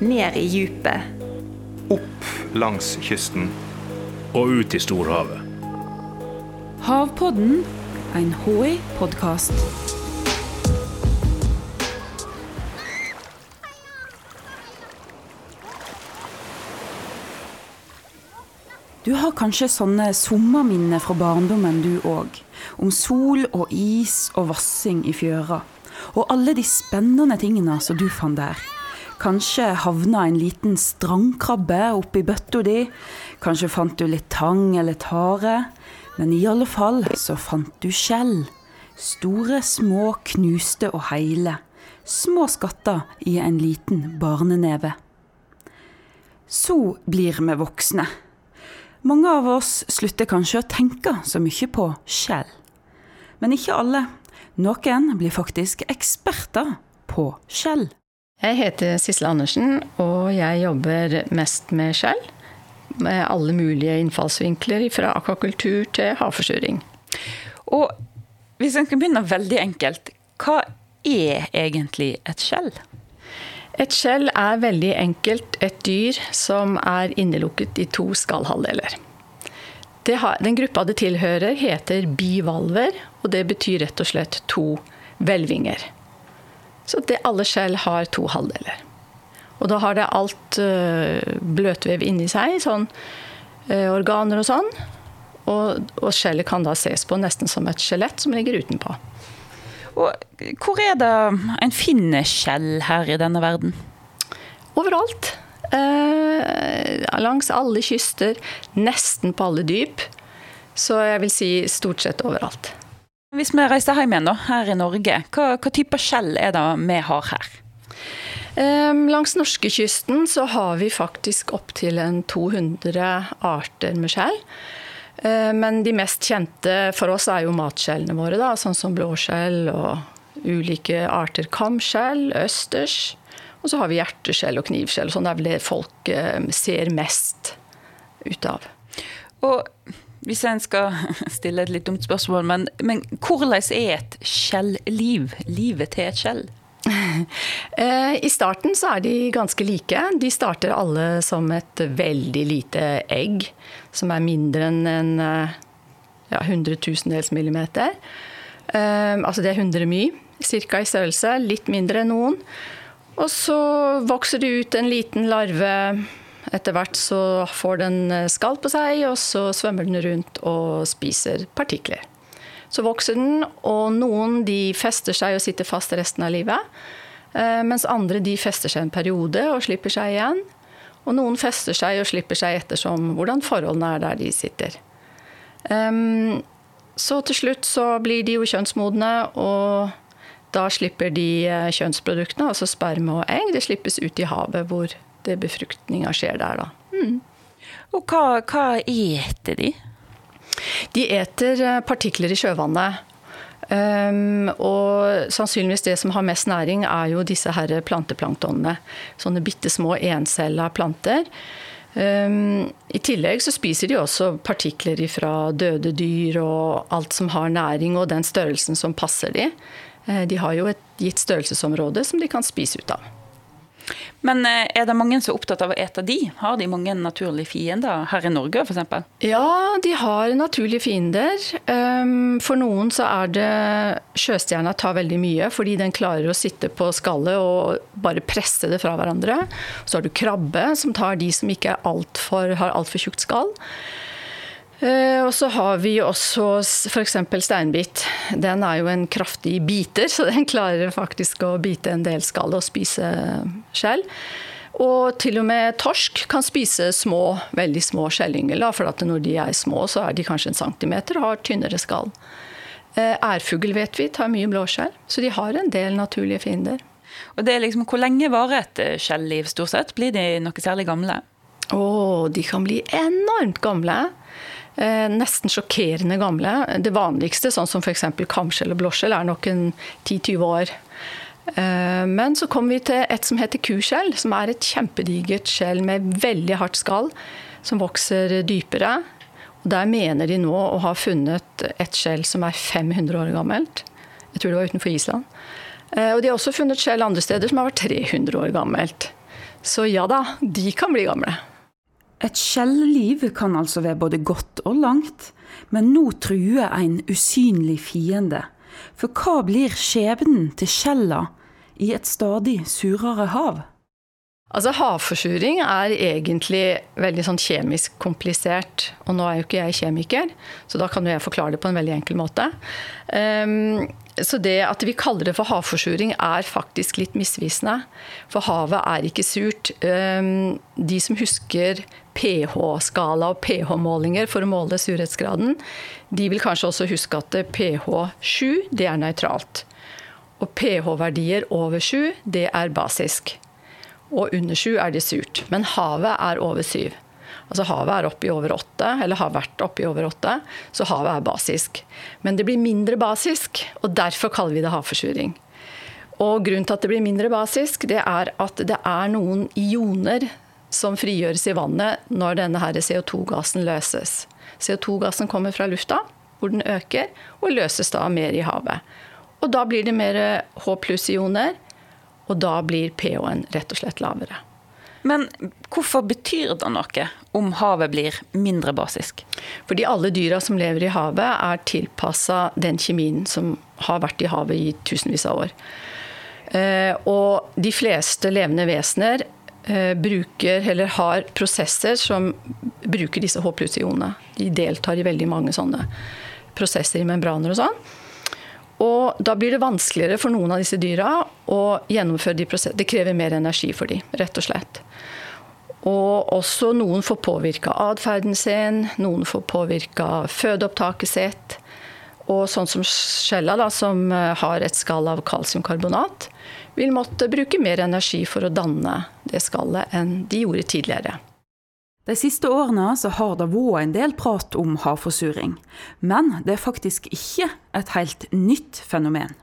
ned i djupet. Opp langs kysten. Og ut i storhavet. Havpodden, en HI-podkast. Du har kanskje sånne sommerminner fra barndommen du òg. Om sol og is og vassing i fjøra. Og alle de spennende tingene som du fant der. Kanskje havna en liten strandkrabbe oppi bøtta di. Kanskje fant du litt tang eller tare. Men i alle fall så fant du skjell. Store, små, knuste og heile. Små skatter i en liten barneneve. Så blir vi voksne. Mange av oss slutter kanskje å tenke så mye på skjell. Men ikke alle. Noen blir faktisk eksperter på skjell. Jeg heter Sissel Andersen, og jeg jobber mest med skjell. Med alle mulige innfallsvinkler, fra akvakultur til havforsuring. Og hvis en skal begynne veldig enkelt, hva er egentlig et skjell? Et skjell er veldig enkelt et dyr som er innelukket i to skallhalvdeler. Den gruppa det tilhører, heter bivalver, og det betyr rett og slett to hvelvinger. Så det, alle skjell har to halvdeler. Og da har det alt uh, bløtvev inni seg, sånn uh, organer og sånn. Og, og skjellet kan da ses på nesten som et skjelett som ligger utenpå. Og hvor er det en finner skjell her i denne verden? Overalt. Eh, langs alle kyster, nesten på alle dyp. Så jeg vil si stort sett overalt. Hvis vi reiser hjem igjen da, her i Norge, hva, hva type skjell er det vi har her? Eh, langs norskekysten så har vi faktisk opptil 200 arter med skjell. Eh, men de mest kjente for oss er jo matskjellene våre, da, sånn som blåskjell og ulike arter kamskjell, østers. Og så har vi hjerteskjell og knivskjell. Sånn det er vel det folk eh, ser mest ut av. Og hvis en skal stille et litt dumt spørsmål, men, men hvordan er et skjellliv? Livet til et skjell? Eh, I starten så er de ganske like. De starter alle som et veldig lite egg, som er mindre enn en ja, 100 000 millimeter. Altså det er 100 my, ca. i størrelse. Litt mindre enn noen. Og så vokser det ut en liten larve. Etter hvert så får den skall på seg, og så svømmer den rundt og spiser partikler. Så vokser den, og noen de fester seg og sitter fast resten av livet. Eh, mens andre de fester seg en periode og slipper seg igjen. Og noen fester seg og slipper seg ettersom hvordan forholdene er der de sitter. Så til slutt så blir de jo kjønnsmodne, og da slipper de eh, kjønnsproduktene, altså sperme og egg. Det slippes ut i havet hvor det befruktninga skjer der, da. Mm. Og hva, hva eter de? De eter eh, partikler i sjøvannet. Um, og sannsynligvis det som har mest næring, er jo disse her planteplanktonene. Sånne bitte små encella planter. Um, I tillegg så spiser de også partikler fra døde dyr og alt som har næring, og den størrelsen som passer de. Uh, de har jo et gitt størrelsesområde som de kan spise ut av. Men eh, er det mange som er opptatt av å ete de? Har de mange naturlige fiender her i Norge f.eks.? Ja, de har naturlige fiender. Ehm, for noen så er det Sjøstjerna tar veldig mye fordi den klarer å sitte på skallet og bare presse det fra hverandre. Så har du krabbe, som tar de som ikke alt for, har altfor tjukt skall. Eh, og så har vi også f.eks. steinbit. Den er jo en kraftig biter, så den klarer faktisk å bite en del skall og spise skjell. Og til og med torsk kan spise små, veldig små skjellyngel. For når de er små, så er de kanskje en centimeter og har tynnere skall. Eh, ærfugl vet vi tar mye blåskjell, så de har en del naturlige fiender. Og det er liksom, Hvor lenge varer et eh, skjelliv stort sett? Blir de noe særlig gamle? Å, de kan bli enormt gamle. Eh, nesten sjokkerende gamle. Det vanligste, sånn som f.eks. kamskjell og blåskjell, er nok en 10-20 år. Eh, men så kommer vi til et som heter kuskjell, som er et kjempedigert skjell med veldig hardt skall, som vokser dypere. Og der mener de nå å ha funnet et skjell som er 500 år gammelt. Jeg tror det var utenfor Island. Eh, og de har også funnet skjell andre steder som har vært 300 år gammelt. Så ja da, de kan bli gamle. Et skjelliv kan altså være både godt og langt, men nå truer en usynlig fiende. For hva blir skjebnen til skjella i et stadig surere hav? Altså Havforsuring er egentlig veldig sånn kjemisk komplisert. Og nå er jo ikke jeg kjemiker, så da kan jo jeg forklare det på en veldig enkel måte. Um, så det at vi kaller det for havforsuring er faktisk litt misvisende. For havet er ikke surt. Um, de som husker pH-skala og pH-målinger for å måle surhetsgraden, de vil kanskje også huske at pH7 det er nøytralt. Og pH-verdier over 7 det er basisk og under sju er det surt. Men havet er over syv. Altså Havet er oppe i over åtte, eller har vært oppe i over åtte, så havet er basisk. Men det blir mindre basisk, og derfor kaller vi det havforsuring. Og Grunnen til at det blir mindre basisk, det er at det er noen ioner som frigjøres i vannet når denne CO2-gassen løses. CO2-gassen kommer fra lufta, hvor den øker, og løses da mer i havet. Og da blir det mer H pluss-ioner og da blir pH-en rett og slett lavere. Men hvorfor betyr det noe om havet blir mindre basisk? Fordi alle dyra som lever i havet, er tilpassa den kjemien som har vært i havet i tusenvis av år. Eh, og de fleste levende vesener eh, bruker, eller har prosesser som bruker disse H pluss-ionene. De deltar i veldig mange sånne prosesser i membraner og sånn. Og da blir det vanskeligere for noen av disse dyra å gjennomføre de prosessene. Det krever mer energi for dem, rett og slett. Og også noen får påvirka atferden sin, noen får påvirka fødeopptaket sitt. Og sånn som skjella, da, som eh, har et skall av kalsiumkarbonat, vil måtte bruke mer energi for å danne det skallet enn de gjorde tidligere. De siste årene har det vært en del prat om havforsuring, men det er faktisk ikke et helt nytt fenomen.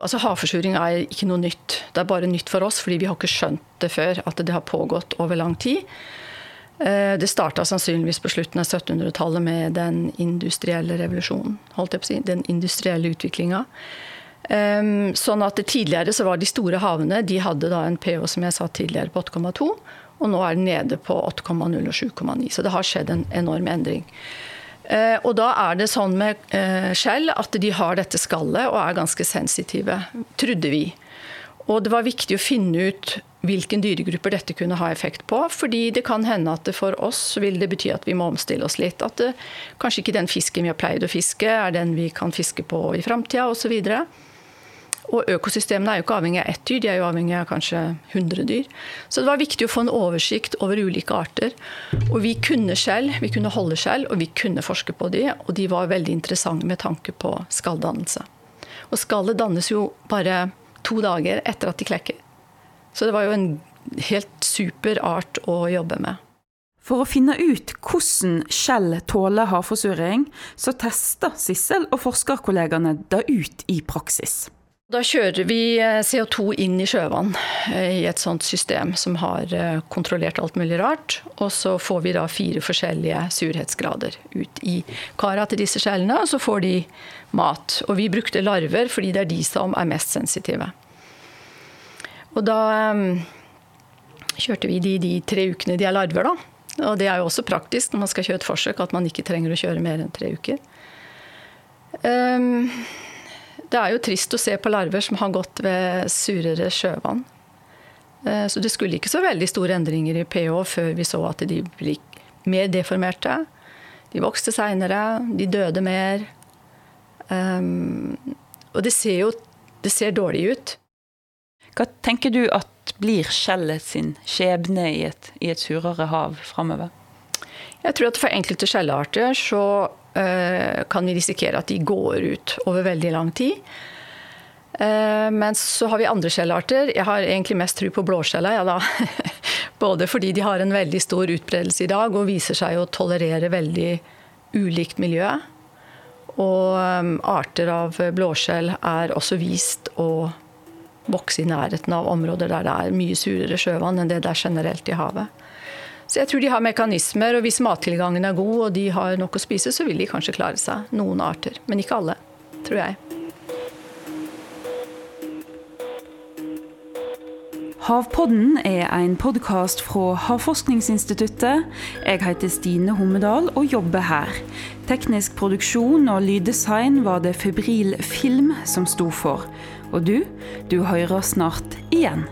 Altså Havforsuring er ikke noe nytt. Det er bare nytt for oss, fordi vi har ikke skjønt det før, at det har pågått over lang tid. Eh, det starta sannsynligvis på slutten av 1700-tallet med den industrielle revolusjonen. holdt jeg på å si, Den industrielle utviklinga. Ehm, sånn at Tidligere så var de store havene de hadde da en pH som jeg sa tidligere på 8,2. Og nå er den nede på 8,0 og 7,9. Så det har skjedd en enorm endring. Eh, og da er det sånn med eh, skjell at de har dette skallet og er ganske sensitive, trodde vi. Og det var viktig å finne ut hvilken dyregrupper dette kunne ha effekt på. fordi det kan hende at for oss vil det bety at vi må omstille oss litt. At det, kanskje ikke den fisken vi har pleid å fiske, er den vi kan fiske på i framtida osv. Og økosystemene er jo ikke avhengig av ett dyr, de er jo avhengig av kanskje 100 dyr. Så det var viktig å få en oversikt over ulike arter. Og vi kunne skjell, vi kunne holde skjell, og vi kunne forske på de, og de var veldig interessante med tanke på skalldannelse. Og skallet dannes jo bare to dager etter at de klekker. Så det var jo en helt super art å jobbe med. For å finne ut hvordan skjell tåler havforsuring, så tester Sissel og forskerkollegene det ut i praksis. Da kjører vi eh, CO2 inn i sjøvann eh, i et sånt system som har eh, kontrollert alt mulig rart. Og så får vi da fire forskjellige surhetsgrader ut i kara til disse skjellene, og så får de mat. Og vi brukte larver fordi det er de som er mest sensitive. Og da kjørte vi de de tre ukene de er larver, da. Og det er jo også praktisk når man skal kjøre et forsøk, at man ikke trenger å kjøre mer enn tre uker. Um, det er jo trist å se på larver som har gått ved surere sjøvann. Eh, så det skulle ikke så veldig store endringer i pH før vi så at de ble mer deformerte. De vokste seinere, de døde mer. Um, og det ser jo det ser dårlig ut. Hva tenker du at blir skjellet sin skjebne i et, i et surere hav framover? Jeg tror at for enkelte skjellarter så kan vi risikere at de går ut over veldig lang tid. Eh, men så har vi andre skjellarter. Jeg har egentlig mest tro på blåskjella. Ja. Både fordi de har en veldig stor utbredelse i dag og viser seg å tolerere veldig ulikt miljø. Og um, arter av blåskjell er også vist å vokse i nærheten av områder der det er mye surere sjøvann enn det det er generelt i havet. Så jeg tror de har mekanismer, og hvis mattilgangen er god og de har nok å spise, så vil de kanskje klare seg. Noen arter, men ikke alle, tror jeg. Havpodden er en podkast fra Havforskningsinstituttet. Jeg heter Stine Hommedal og jobber her. Teknisk produksjon og lyddesign var det Febril Film som sto for. Og du, du hører snart igjen.